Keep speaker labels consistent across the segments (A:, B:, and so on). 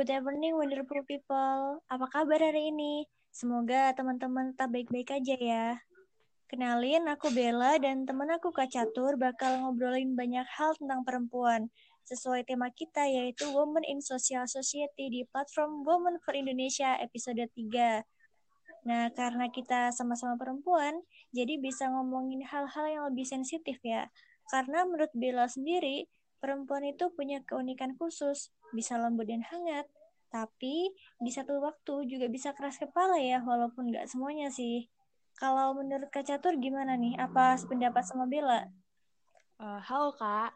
A: good evening wonderful people. Apa kabar hari ini? Semoga teman-teman tetap baik-baik aja ya. Kenalin, aku Bella dan teman aku Kak Catur bakal ngobrolin banyak hal tentang perempuan. Sesuai tema kita yaitu Women in Social Society di platform Women for Indonesia episode 3. Nah, karena kita sama-sama perempuan, jadi bisa ngomongin hal-hal yang lebih sensitif ya. Karena menurut Bella sendiri, perempuan itu punya keunikan khusus, bisa lembut dan hangat, tapi di satu waktu juga bisa keras kepala ya, walaupun nggak semuanya sih. Kalau menurut Kak Catur gimana nih? Apa sependapat sama Bella?
B: Uh, halo Kak,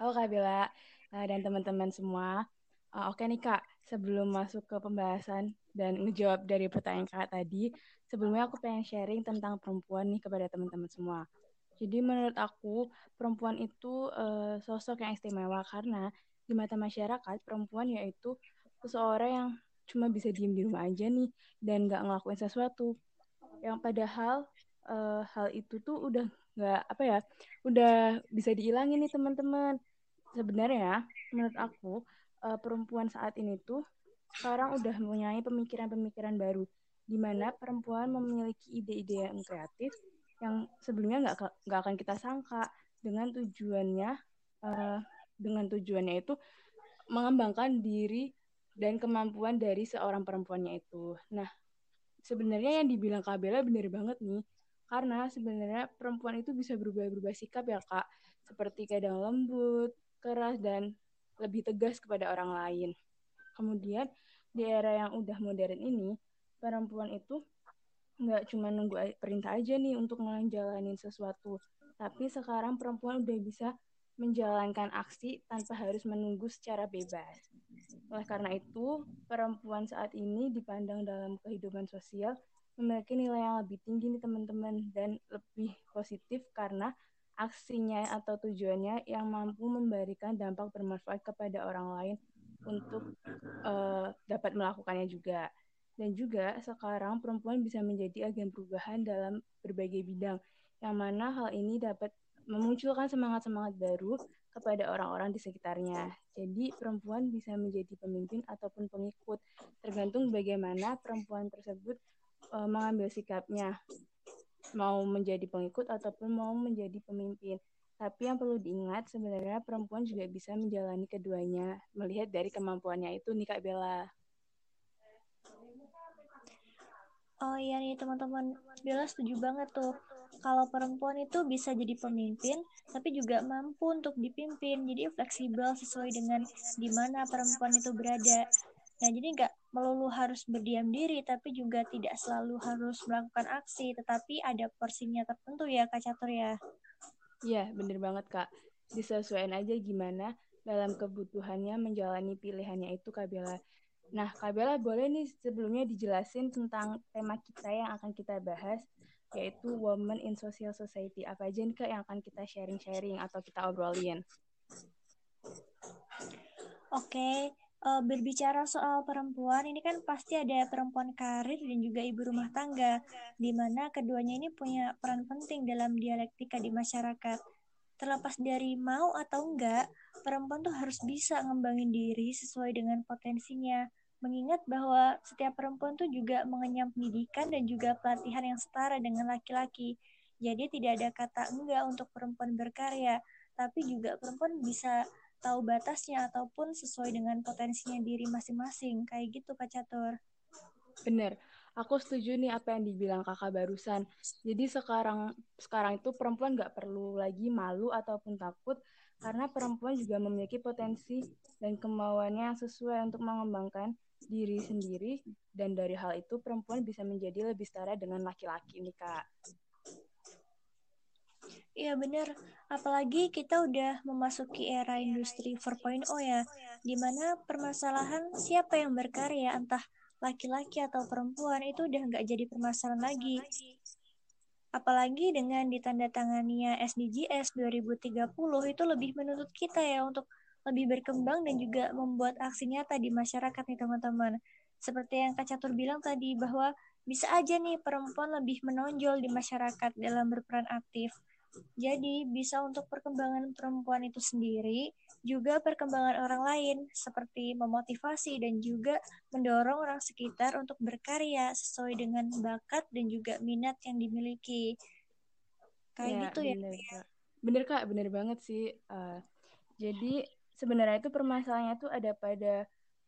B: halo Kak Bella uh, dan teman-teman semua. Uh, Oke okay nih Kak, sebelum masuk ke pembahasan dan ngejawab dari pertanyaan Kak tadi, sebelumnya aku pengen sharing tentang perempuan nih kepada teman-teman semua. Jadi menurut aku perempuan itu uh, sosok yang istimewa karena di mata masyarakat perempuan yaitu seseorang yang cuma bisa diem di rumah aja nih dan nggak ngelakuin sesuatu. Yang padahal uh, hal itu tuh udah nggak apa ya udah bisa dihilangin nih teman-teman. Sebenarnya menurut aku uh, perempuan saat ini tuh sekarang udah mempunyai pemikiran-pemikiran baru di mana perempuan memiliki ide-ide yang kreatif yang sebelumnya nggak nggak akan kita sangka dengan tujuannya uh, dengan tujuannya itu mengembangkan diri dan kemampuan dari seorang perempuannya itu. Nah, sebenarnya yang dibilang Kak Bella benar banget nih. Karena sebenarnya perempuan itu bisa berubah-ubah sikap ya Kak. Seperti kadang lembut, keras, dan lebih tegas kepada orang lain. Kemudian, di era yang udah modern ini, perempuan itu nggak cuma nunggu perintah aja nih untuk menjalani sesuatu. Tapi sekarang perempuan udah bisa menjalankan aksi tanpa harus menunggu secara bebas. Oleh karena itu, perempuan saat ini dipandang dalam kehidupan sosial memiliki nilai yang lebih tinggi nih teman-teman dan lebih positif karena aksinya atau tujuannya yang mampu memberikan dampak bermanfaat kepada orang lain untuk uh, dapat melakukannya juga. Dan juga sekarang perempuan bisa menjadi agen perubahan dalam berbagai bidang, yang mana hal ini dapat memunculkan semangat-semangat baru kepada orang-orang di sekitarnya. Jadi perempuan bisa menjadi pemimpin ataupun pengikut, tergantung bagaimana perempuan tersebut e, mengambil sikapnya, mau menjadi pengikut ataupun mau menjadi pemimpin. Tapi yang perlu diingat sebenarnya perempuan juga bisa menjalani keduanya, melihat dari kemampuannya itu nih Kak Bella.
A: Oh iya nih teman-teman, Bella setuju banget tuh. Kalau perempuan itu bisa jadi pemimpin, tapi juga mampu untuk dipimpin. Jadi fleksibel sesuai dengan di mana perempuan itu berada. Nah, jadi nggak melulu harus berdiam diri, tapi juga tidak selalu harus melakukan aksi, tetapi ada porsinya tertentu ya, Kak Catur ya.
B: Iya, bener banget, Kak. Disesuaikan aja gimana dalam kebutuhannya menjalani pilihannya itu, Kak Bella. Nah, Kak Bella boleh nih sebelumnya dijelasin tentang tema kita yang akan kita bahas, yaitu Women in Social Society. Apa aja nih Kak yang akan kita sharing-sharing atau kita obrolin?
A: Oke, uh, berbicara soal perempuan, ini kan pasti ada perempuan karir dan juga ibu rumah tangga, di mana keduanya ini punya peran penting dalam dialektika di masyarakat. Terlepas dari mau atau enggak, perempuan tuh harus bisa ngembangin diri sesuai dengan potensinya. Mengingat bahwa setiap perempuan tuh juga mengenyam pendidikan dan juga pelatihan yang setara dengan laki-laki. Jadi tidak ada kata enggak untuk perempuan berkarya, tapi juga perempuan bisa tahu batasnya ataupun sesuai dengan potensinya diri masing-masing. Kayak gitu Kak Catur.
B: Bener. Aku setuju nih apa yang dibilang kakak barusan. Jadi sekarang sekarang itu perempuan nggak perlu lagi malu ataupun takut karena perempuan juga memiliki potensi dan kemauannya yang sesuai untuk mengembangkan diri sendiri dan dari hal itu perempuan bisa menjadi lebih setara dengan laki-laki nih kak.
A: Iya benar, apalagi kita udah memasuki era industri 4.0 ya, di mana permasalahan siapa yang berkarya, entah laki-laki atau perempuan itu udah nggak jadi permasalahan lagi. Apalagi dengan ditandatangannya SDGs 2030 itu lebih menuntut kita ya untuk lebih berkembang dan juga membuat aksi nyata di masyarakat nih teman-teman. Seperti yang Kak Catur bilang tadi bahwa bisa aja nih perempuan lebih menonjol di masyarakat dalam berperan aktif. Jadi, bisa untuk perkembangan perempuan itu sendiri, juga perkembangan orang lain, seperti memotivasi dan juga mendorong orang sekitar untuk berkarya sesuai dengan bakat dan juga minat yang dimiliki. Kayak
B: ya,
A: gitu
B: bener,
A: ya.
B: Kak. Bener Kak, bener banget sih. Uh, jadi sebenarnya itu permasalahannya tuh ada pada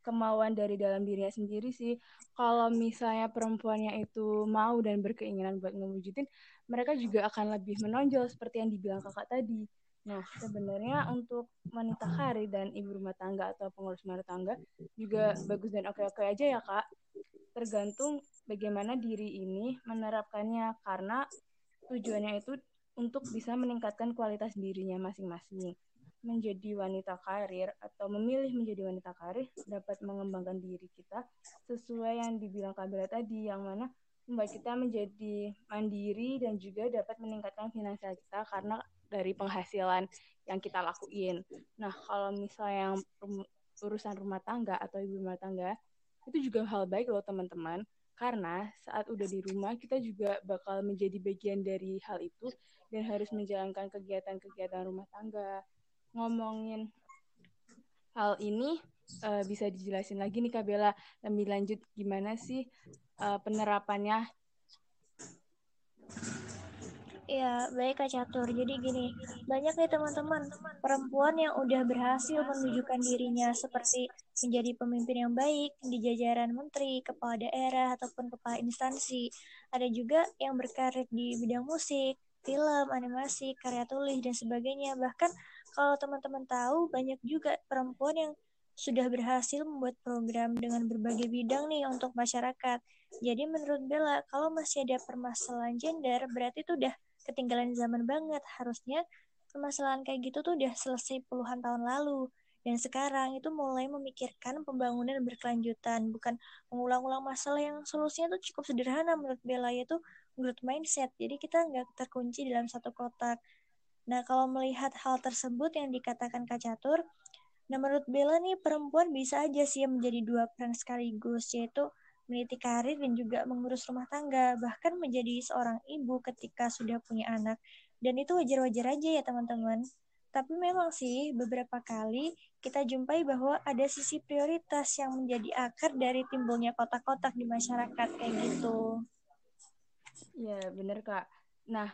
B: kemauan dari dalam dirinya sendiri sih. Kalau misalnya perempuannya itu mau dan berkeinginan buat ngewujudin, mereka juga akan lebih menonjol seperti yang dibilang kakak tadi. Nah, sebenarnya untuk wanita karir dan ibu rumah tangga atau pengurus rumah tangga juga bagus dan oke-oke aja ya, Kak. Tergantung bagaimana diri ini menerapkannya karena tujuannya itu untuk bisa meningkatkan kualitas dirinya masing-masing menjadi wanita karir atau memilih menjadi wanita karir dapat mengembangkan diri kita sesuai yang dibilang Kabila tadi yang mana membuat kita menjadi mandiri dan juga dapat meningkatkan finansial kita karena dari penghasilan yang kita lakuin. Nah, kalau misalnya yang urusan rumah tangga atau ibu rumah tangga itu juga hal baik loh teman-teman karena saat udah di rumah kita juga bakal menjadi bagian dari hal itu dan harus menjalankan kegiatan-kegiatan rumah tangga ngomongin hal ini uh, bisa dijelasin lagi nih Kak Bella lebih lanjut gimana sih uh, penerapannya?
A: Ya, baik Kak Catur. Jadi gini, banyak nih teman-teman perempuan yang udah berhasil menunjukkan dirinya seperti menjadi pemimpin yang baik di jajaran menteri, kepala daerah, ataupun kepala instansi. Ada juga yang berkarir di bidang musik, film, animasi, karya tulis, dan sebagainya. Bahkan kalau teman-teman tahu, banyak juga perempuan yang sudah berhasil membuat program dengan berbagai bidang nih untuk masyarakat. Jadi menurut Bella, kalau masih ada permasalahan gender, berarti itu udah ketinggalan zaman banget. Harusnya permasalahan kayak gitu tuh udah selesai puluhan tahun lalu. Dan sekarang itu mulai memikirkan pembangunan berkelanjutan, bukan mengulang-ulang masalah yang solusinya tuh cukup sederhana menurut Bella, yaitu menurut mindset. Jadi kita nggak terkunci dalam satu kotak. Nah, kalau melihat hal tersebut yang dikatakan Kak Catur, nah menurut Bella nih perempuan bisa aja sih menjadi dua peran sekaligus, yaitu meniti karir dan juga mengurus rumah tangga, bahkan menjadi seorang ibu ketika sudah punya anak. Dan itu wajar-wajar aja ya teman-teman. Tapi memang sih beberapa kali kita jumpai bahwa ada sisi prioritas yang menjadi akar dari timbulnya kotak-kotak di masyarakat kayak gitu.
B: Ya, bener Kak. Nah,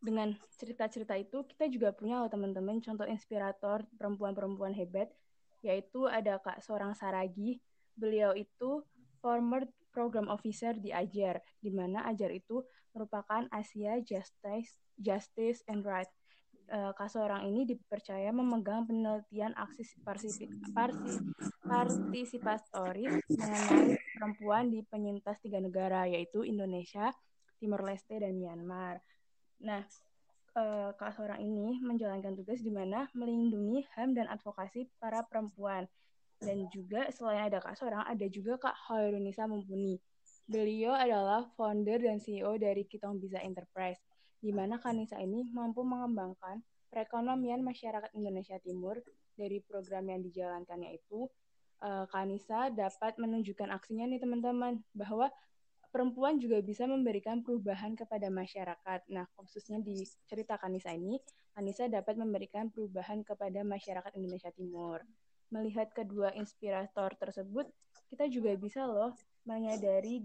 B: dengan cerita-cerita itu kita juga punya loh teman-teman contoh inspirator perempuan-perempuan hebat yaitu ada Kak seorang Saragi. Beliau itu former program officer di Ajar, di mana Ajar itu merupakan Asia Justice Justice and Right. Uh, Kak seorang ini dipercaya memegang penelitian aksi partisipatoris mengenai perempuan di penyintas tiga negara, yaitu Indonesia, Timor Leste, dan Myanmar. Nah, uh, Kak seorang ini menjalankan tugas di mana melindungi HAM dan advokasi para perempuan. Dan juga selain ada Kak seorang, ada juga Kak Hoirunisa Mumpuni. Beliau adalah founder dan CEO dari Kitong Bisa Enterprise, di mana Kanisa ini mampu mengembangkan perekonomian masyarakat Indonesia Timur dari program yang dijalankannya itu uh, Kanisa dapat menunjukkan aksinya nih teman-teman bahwa perempuan juga bisa memberikan perubahan kepada masyarakat. Nah, khususnya di cerita Kanisa ini, Kanisa dapat memberikan perubahan kepada masyarakat Indonesia Timur. Melihat kedua inspirator tersebut, kita juga bisa loh menyadari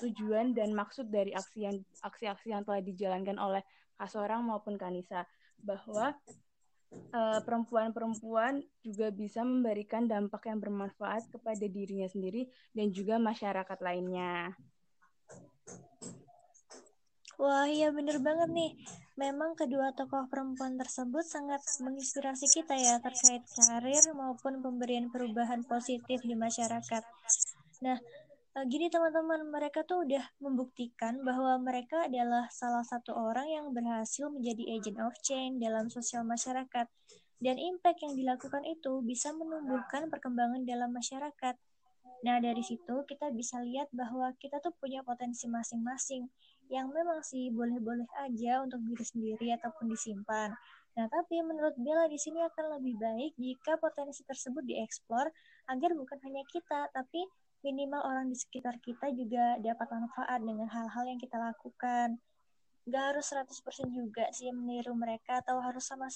B: tujuan dan maksud dari aksi yang aksi-aksi yang telah dijalankan oleh Kasorang maupun Kanisa bahwa eh, perempuan-perempuan juga bisa memberikan dampak yang bermanfaat kepada dirinya sendiri dan juga masyarakat lainnya.
A: Wah, iya bener banget nih. Memang kedua tokoh perempuan tersebut sangat menginspirasi kita ya terkait karir maupun pemberian perubahan positif di masyarakat. Nah, eh, gini teman-teman, mereka tuh udah membuktikan bahwa mereka adalah salah satu orang yang berhasil menjadi agent of change dalam sosial masyarakat. Dan impact yang dilakukan itu bisa menumbuhkan perkembangan dalam masyarakat. Nah, dari situ kita bisa lihat bahwa kita tuh punya potensi masing-masing yang memang sih boleh-boleh aja untuk diri sendiri ataupun disimpan. Nah, tapi menurut Bella di sini akan lebih baik jika potensi tersebut dieksplor agar bukan hanya kita, tapi minimal orang di sekitar kita juga dapat manfaat dengan hal-hal yang kita lakukan. nggak harus 100% juga sih meniru mereka atau harus sama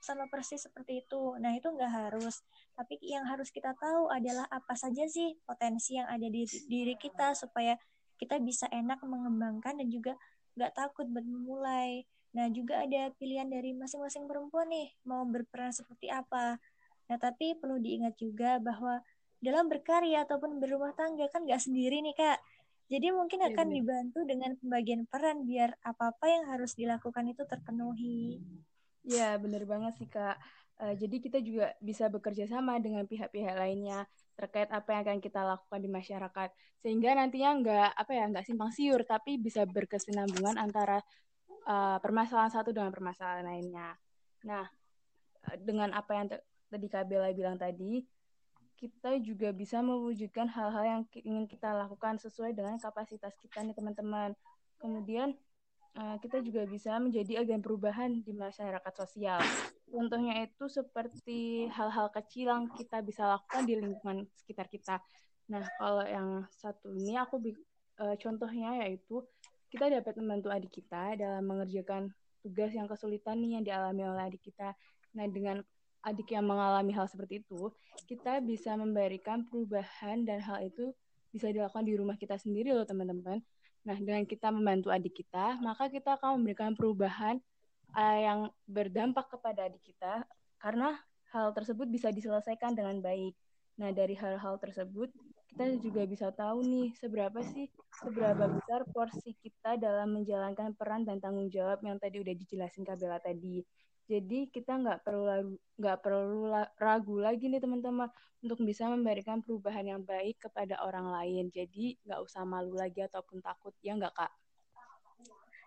A: sama persis seperti itu. Nah, itu nggak harus. Tapi yang harus kita tahu adalah apa saja sih potensi yang ada di diri kita supaya kita bisa enak mengembangkan dan juga nggak takut buat memulai. Nah, juga ada pilihan dari masing-masing perempuan nih, mau berperan seperti apa. Nah, tapi perlu diingat juga bahwa dalam berkarya ataupun berumah tangga kan nggak sendiri nih, Kak. Jadi mungkin iya, akan dibantu dengan pembagian peran biar apa-apa yang harus dilakukan itu terpenuhi.
B: Ya, benar banget sih Kak. Uh, jadi kita juga bisa bekerja sama dengan pihak-pihak lainnya terkait apa yang akan kita lakukan di masyarakat sehingga nantinya nggak apa ya nggak simpang siur tapi bisa berkesinambungan antara uh, permasalahan satu dengan permasalahan lainnya. Nah, eh, dengan apa yang tadi Kak bilang tadi, kita juga bisa mewujudkan hal-hal yang ingin kita lakukan sesuai dengan kapasitas kita nih teman-teman. Kemudian uh, kita juga bisa menjadi agen perubahan di masyarakat sosial. Contohnya itu seperti hal-hal kecil yang kita bisa lakukan di lingkungan sekitar kita. Nah, kalau yang satu ini aku uh, contohnya yaitu kita dapat membantu adik kita dalam mengerjakan tugas yang kesulitan nih yang dialami oleh adik kita. Nah, dengan adik yang mengalami hal seperti itu, kita bisa memberikan perubahan dan hal itu bisa dilakukan di rumah kita sendiri loh teman-teman. Nah, dengan kita membantu adik kita, maka kita akan memberikan perubahan uh, yang berdampak kepada adik kita karena hal tersebut bisa diselesaikan dengan baik. Nah, dari hal-hal tersebut, kita juga bisa tahu nih seberapa sih seberapa besar porsi kita dalam menjalankan peran dan tanggung jawab yang tadi udah dijelasin Kak Bella tadi. Jadi kita nggak perlu nggak perlu ragu lagi nih teman-teman untuk bisa memberikan perubahan yang baik kepada orang lain. Jadi nggak usah malu lagi ataupun takut ya nggak kak?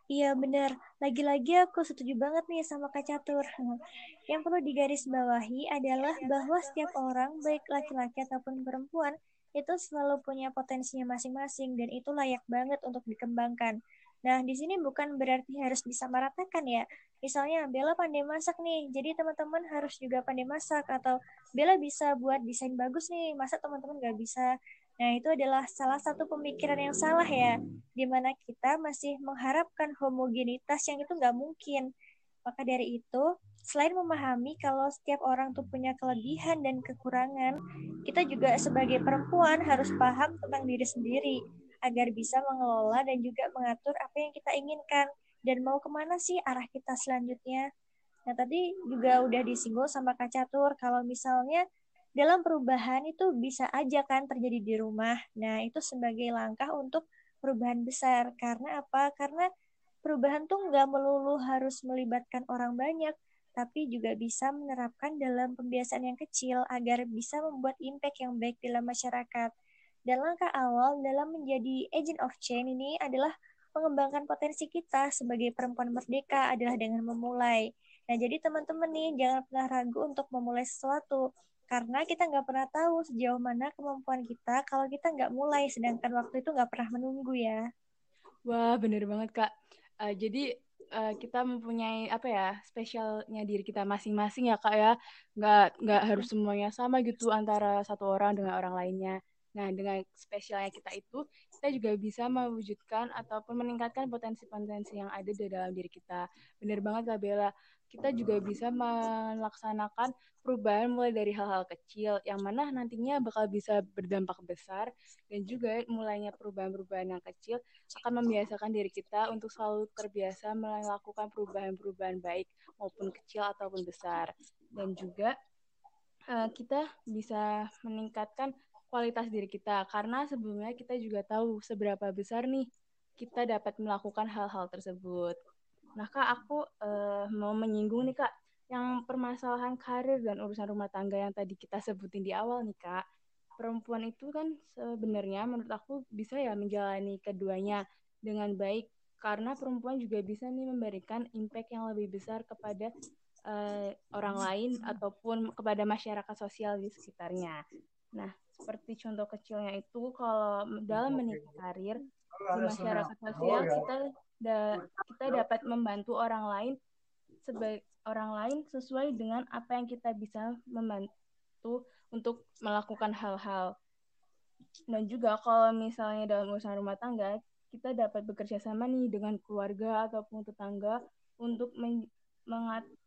A: Iya benar. Lagi-lagi aku setuju banget nih sama Kak Catur. Yang perlu digarisbawahi adalah bahwa setiap orang, baik laki-laki ataupun perempuan, itu selalu punya potensinya masing-masing dan itu layak banget untuk dikembangkan. Nah, di sini bukan berarti harus disamaratakan ya. Misalnya Bella pandai masak nih, jadi teman-teman harus juga pandai masak atau Bella bisa buat desain bagus nih, masa teman-teman nggak bisa. Nah, itu adalah salah satu pemikiran yang salah ya, di mana kita masih mengharapkan homogenitas yang itu nggak mungkin. Maka dari itu, selain memahami kalau setiap orang tuh punya kelebihan dan kekurangan, kita juga sebagai perempuan harus paham tentang diri sendiri agar bisa mengelola dan juga mengatur apa yang kita inginkan dan mau ke mana sih arah kita selanjutnya. Nah tadi juga udah disinggung sama Kak Catur kalau misalnya dalam perubahan itu bisa aja kan terjadi di rumah. Nah itu sebagai langkah untuk perubahan besar. Karena apa? Karena perubahan tuh nggak melulu harus melibatkan orang banyak, tapi juga bisa menerapkan dalam pembiasaan yang kecil agar bisa membuat impact yang baik dalam masyarakat. Dan langkah awal dalam menjadi agent of change ini adalah mengembangkan potensi kita sebagai perempuan merdeka adalah dengan memulai. Nah, jadi teman-teman nih jangan pernah ragu untuk memulai sesuatu karena kita nggak pernah tahu sejauh mana kemampuan kita kalau kita nggak mulai, sedangkan waktu itu nggak pernah menunggu ya.
B: Wah, bener banget kak. Uh, jadi uh, kita mempunyai apa ya spesialnya diri kita masing-masing ya kak ya. Nggak nggak harus semuanya sama gitu antara satu orang dengan orang lainnya. Nah, dengan spesialnya kita itu, kita juga bisa mewujudkan ataupun meningkatkan potensi-potensi yang ada di dalam diri kita. Benar banget, Kak Bella. Kita juga bisa melaksanakan perubahan mulai dari hal-hal kecil, yang mana nantinya bakal bisa berdampak besar, dan juga mulainya perubahan-perubahan yang kecil akan membiasakan diri kita untuk selalu terbiasa melakukan perubahan-perubahan baik, maupun kecil ataupun besar. Dan juga uh, kita bisa meningkatkan kualitas diri kita karena sebelumnya kita juga tahu seberapa besar nih kita dapat melakukan hal-hal tersebut. Nah kak aku uh, mau menyinggung nih kak yang permasalahan karir dan urusan rumah tangga yang tadi kita sebutin di awal nih kak. Perempuan itu kan sebenarnya menurut aku bisa ya menjalani keduanya dengan baik karena perempuan juga bisa nih memberikan impact yang lebih besar kepada uh, orang lain ataupun kepada masyarakat sosial di sekitarnya. Nah, seperti contoh kecilnya itu kalau dalam menikah karir di masyarakat sosial kita da, kita dapat membantu orang lain sebagai orang lain sesuai dengan apa yang kita bisa membantu untuk melakukan hal-hal. Dan juga kalau misalnya dalam urusan rumah tangga, kita dapat bekerja sama nih dengan keluarga ataupun tetangga untuk men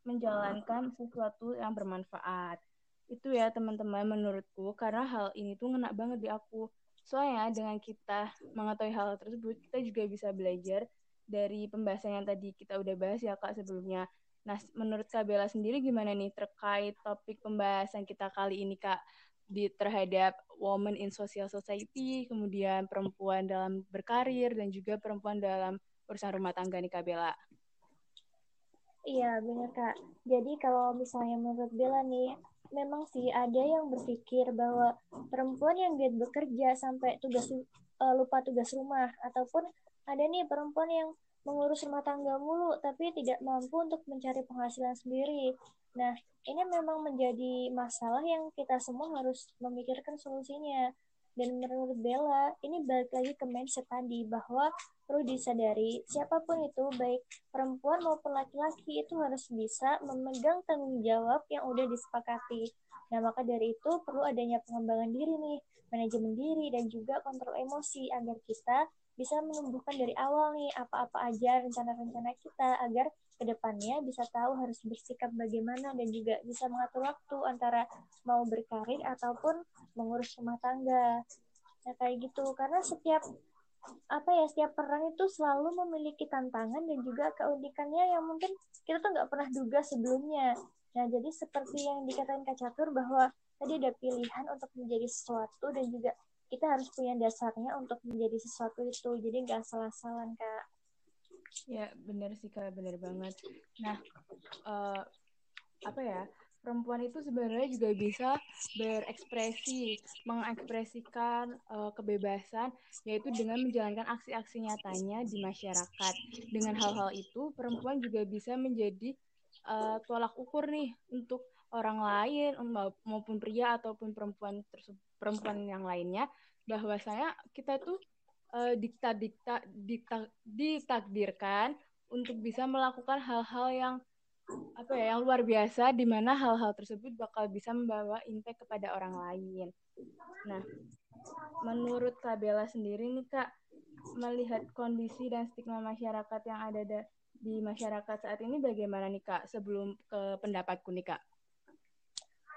B: menjalankan sesuatu yang bermanfaat. Itu ya teman-teman menurutku karena hal ini tuh ngena banget di aku. Soalnya dengan kita mengetahui hal tersebut, kita juga bisa belajar dari pembahasan yang tadi kita udah bahas ya Kak sebelumnya. Nah, menurut Kak Bella sendiri gimana nih terkait topik pembahasan kita kali ini Kak? di terhadap woman in social society, kemudian perempuan dalam berkarir dan juga perempuan dalam urusan rumah tangga nih Kak Bella.
A: Iya benar Kak. Jadi kalau misalnya menurut Bella nih, memang sih ada yang berpikir bahwa perempuan yang dia bekerja sampai tugas uh, lupa tugas rumah ataupun ada nih perempuan yang mengurus rumah tangga mulu tapi tidak mampu untuk mencari penghasilan sendiri. Nah, ini memang menjadi masalah yang kita semua harus memikirkan solusinya. Dan menurut Bella, ini balik lagi ke mindset tadi bahwa perlu disadari siapa pun itu, baik perempuan maupun laki-laki itu harus bisa memegang tanggung jawab yang udah disepakati. Nah, maka dari itu perlu adanya pengembangan diri nih, manajemen diri, dan juga kontrol emosi agar kita bisa menumbuhkan dari awal nih apa-apa aja rencana-rencana kita agar ke depannya bisa tahu harus bersikap bagaimana dan juga bisa mengatur waktu antara mau berkarir ataupun mengurus rumah tangga. Nah kayak gitu karena setiap apa ya setiap peran itu selalu memiliki tantangan dan juga keunikannya yang mungkin kita tuh nggak pernah duga sebelumnya. Nah jadi seperti yang dikatakan Kak Catur bahwa tadi ada pilihan untuk menjadi sesuatu dan juga kita harus punya dasarnya untuk menjadi sesuatu itu. Jadi nggak salah-salan Kak.
B: Ya, benar sih Kak, benar banget. Nah, uh, apa ya? Perempuan itu sebenarnya juga bisa berekspresi, mengekspresikan uh, kebebasan, yaitu dengan menjalankan aksi-aksi nyatanya di masyarakat. Dengan hal-hal itu, perempuan juga bisa menjadi uh, tolak ukur nih untuk orang lain maupun pria ataupun perempuan perempuan yang lainnya bahwasanya kita tuh uh, dikta dikta dikta ditakdirkan untuk bisa melakukan hal-hal yang apa ya yang luar biasa di mana hal-hal tersebut bakal bisa membawa impact kepada orang lain. Nah, menurut Kak Bella sendiri nih Kak melihat kondisi dan stigma masyarakat yang ada di masyarakat saat ini bagaimana nih Kak sebelum ke pendapatku nih Kak?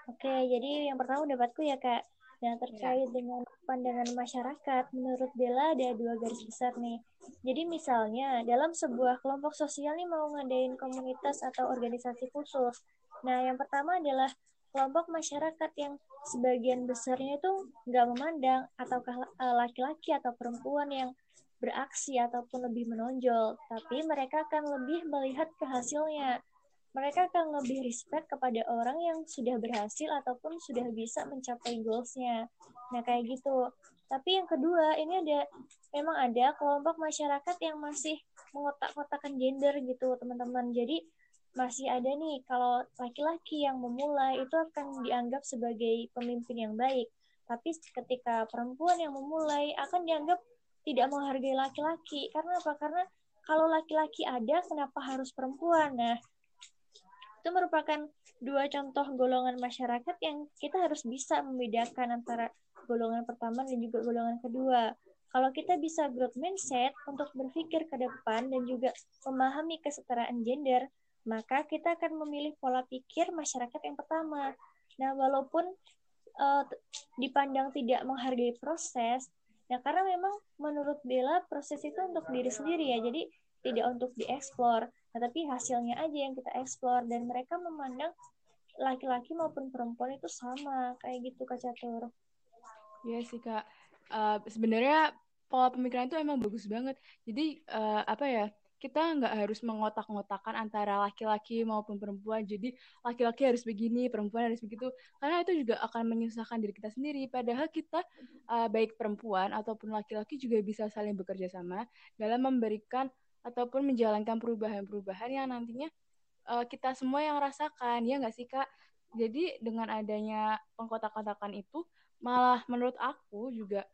A: Oke, jadi yang pertama pendapatku ya Kak Nah, terkait ya. dengan pandangan masyarakat, menurut Bella ada dua garis besar nih. Jadi misalnya, dalam sebuah kelompok sosial nih mau ngadain komunitas atau organisasi khusus. Nah, yang pertama adalah kelompok masyarakat yang sebagian besarnya itu nggak memandang ataukah eh, laki-laki atau perempuan yang beraksi ataupun lebih menonjol, tapi mereka akan lebih melihat ke hasilnya mereka akan lebih respect kepada orang yang sudah berhasil ataupun sudah bisa mencapai goalsnya. Nah, kayak gitu. Tapi yang kedua, ini ada memang ada kelompok masyarakat yang masih mengotak-kotakan gender gitu, teman-teman. Jadi masih ada nih kalau laki-laki yang memulai itu akan dianggap sebagai pemimpin yang baik. Tapi ketika perempuan yang memulai akan dianggap tidak menghargai laki-laki. Karena apa? Karena kalau laki-laki ada, kenapa harus perempuan? Nah, itu merupakan dua contoh golongan masyarakat yang kita harus bisa membedakan antara golongan pertama dan juga golongan kedua. Kalau kita bisa growth mindset untuk berpikir ke depan dan juga memahami kesetaraan gender, maka kita akan memilih pola pikir masyarakat yang pertama. Nah, walaupun uh, dipandang tidak menghargai proses, ya karena memang menurut Bella proses itu untuk diri sendiri ya, jadi tidak untuk dieksplor. Nah, tapi hasilnya aja yang kita eksplor dan mereka memandang laki-laki maupun perempuan itu sama kayak gitu Kak Catur.
B: Iya sih Kak. Uh, sebenarnya pola pemikiran itu emang bagus banget. Jadi uh, apa ya? Kita nggak harus mengotak-ngotakan antara laki-laki maupun perempuan. Jadi laki-laki harus begini, perempuan harus begitu. Karena itu juga akan menyusahkan diri kita sendiri. Padahal kita uh, baik perempuan ataupun laki-laki juga bisa saling bekerja sama dalam memberikan ataupun menjalankan perubahan-perubahan yang nantinya uh, kita semua yang rasakan ya nggak sih kak? Jadi dengan adanya pengkotak-kotakan itu malah menurut aku juga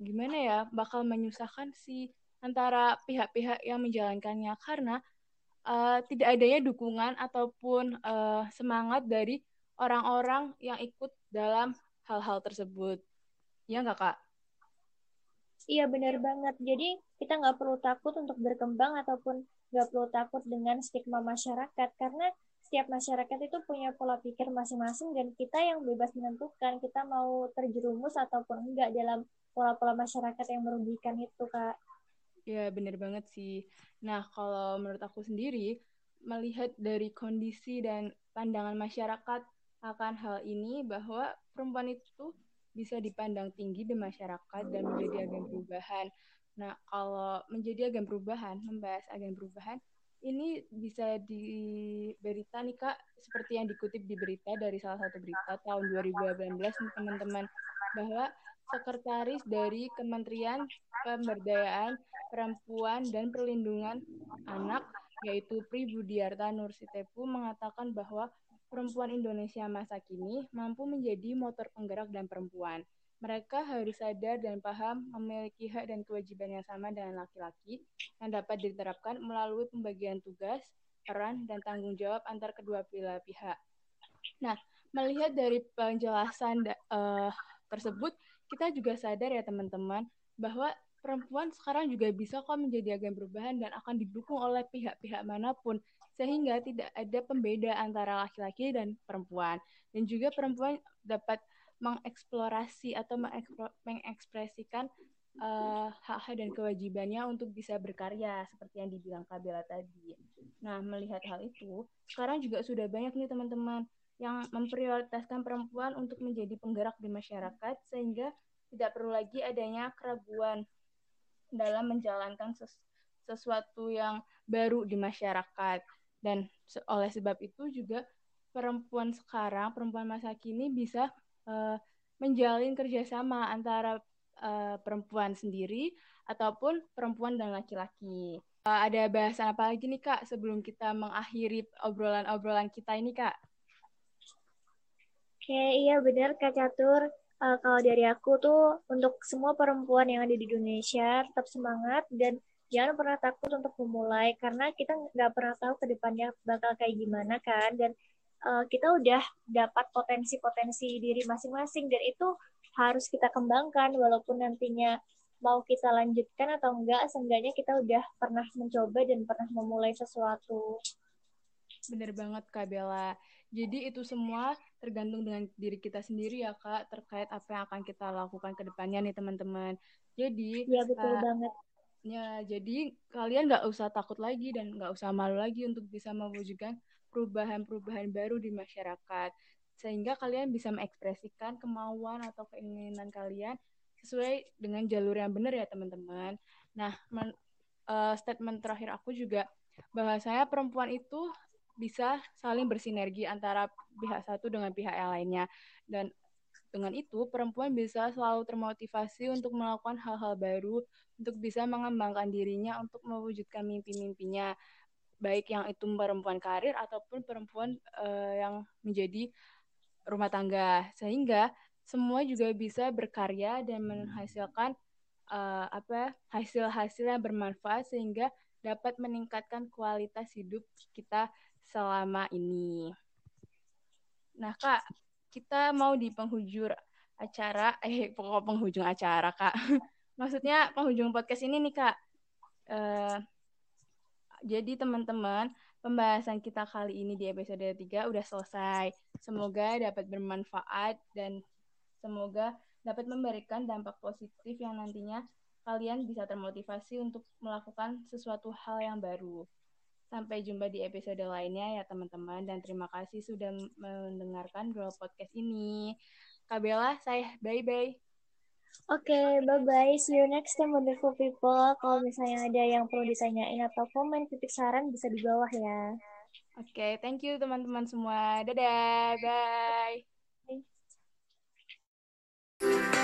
B: gimana ya bakal menyusahkan si antara pihak-pihak yang menjalankannya. Karena uh, tidak adanya dukungan ataupun uh, semangat dari orang-orang yang ikut dalam hal-hal tersebut. Ya nggak kak
A: Iya benar banget. Jadi kita nggak perlu takut untuk berkembang ataupun nggak perlu takut dengan stigma masyarakat karena setiap masyarakat itu punya pola pikir masing-masing dan kita yang bebas menentukan kita mau terjerumus ataupun enggak dalam pola-pola masyarakat yang merugikan itu kak.
B: Ya benar banget sih. Nah kalau menurut aku sendiri melihat dari kondisi dan pandangan masyarakat akan hal ini bahwa perempuan itu bisa dipandang tinggi di masyarakat dan menjadi agen perubahan. Nah, kalau menjadi agen perubahan, membahas agen perubahan, ini bisa di berita nih Kak, seperti yang dikutip di berita dari salah satu berita tahun 2018 teman-teman, bahwa sekretaris dari Kementerian Pemberdayaan Perempuan dan Perlindungan Anak, yaitu Pri Budiarta Nursitepu, mengatakan bahwa perempuan Indonesia masa kini mampu menjadi motor penggerak dan perempuan. Mereka harus sadar dan paham memiliki hak dan kewajiban yang sama dengan laki-laki yang dapat diterapkan melalui pembagian tugas, peran, dan tanggung jawab antar kedua pihak. Nah, melihat dari penjelasan uh, tersebut, kita juga sadar ya teman-teman bahwa perempuan sekarang juga bisa kok menjadi agen perubahan dan akan didukung oleh pihak-pihak mana pun sehingga tidak ada pembeda antara laki-laki dan perempuan. Dan juga perempuan dapat mengeksplorasi atau mengekspresikan uh, hak-hak dan kewajibannya untuk bisa berkarya seperti yang dibilang Kabela tadi. Nah, melihat hal itu, sekarang juga sudah banyak nih teman-teman yang memprioritaskan perempuan untuk menjadi penggerak di masyarakat sehingga tidak perlu lagi adanya keraguan dalam menjalankan sesuatu yang baru di masyarakat. Dan oleh sebab itu juga perempuan sekarang, perempuan masa kini bisa uh, menjalin kerjasama antara uh, perempuan sendiri ataupun perempuan dan laki-laki. Uh, ada bahasan apa lagi nih kak sebelum kita mengakhiri obrolan-obrolan kita ini kak?
A: Oke, iya benar Kak Catur. Uh, kalau dari aku tuh untuk semua perempuan yang ada di Indonesia tetap semangat dan jangan pernah takut untuk memulai karena kita nggak pernah tahu ke depannya bakal kayak gimana kan. Dan uh, kita udah dapat potensi-potensi diri masing-masing dan itu harus kita kembangkan walaupun nantinya mau kita lanjutkan atau enggak seenggaknya kita udah pernah mencoba dan pernah memulai sesuatu.
B: Bener banget Kak Bella jadi itu semua tergantung dengan diri kita sendiri ya Kak terkait apa yang akan kita lakukan ke depannya nih teman-teman jadi
A: ya betul uh, banget
B: Ya, jadi kalian nggak usah takut lagi dan nggak usah malu lagi untuk bisa mewujudkan perubahan-perubahan baru di masyarakat. Sehingga kalian bisa mengekspresikan kemauan atau keinginan kalian sesuai dengan jalur yang benar ya teman-teman. Nah, men, uh, statement terakhir aku juga bahwa saya perempuan itu bisa saling bersinergi antara pihak satu dengan pihak yang lainnya. Dan dengan itu, perempuan bisa selalu termotivasi untuk melakukan hal-hal baru untuk bisa mengembangkan dirinya untuk mewujudkan mimpi-mimpinya baik yang itu perempuan karir ataupun perempuan uh, yang menjadi rumah tangga sehingga semua juga bisa berkarya dan menghasilkan uh, apa hasil-hasil yang bermanfaat sehingga dapat meningkatkan kualitas hidup kita selama ini. Nah, Kak, kita mau di penghujur acara eh pokok penghujung acara, Kak. maksudnya penghujung podcast ini nih kak. Uh, jadi teman-teman, pembahasan kita kali ini di episode 3 udah selesai. Semoga dapat bermanfaat dan semoga dapat memberikan dampak positif yang nantinya kalian bisa termotivasi untuk melakukan sesuatu hal yang baru. Sampai jumpa di episode lainnya ya teman-teman dan terima kasih sudah mendengarkan Grow Podcast ini. Kabela, saya bye-bye.
A: Oke, okay, bye-bye. See you next time, wonderful people. Kalau misalnya ada yang perlu ditanyain atau komen, titik saran bisa di bawah ya.
B: Oke, okay, thank you teman-teman semua. Dadah, bye. bye.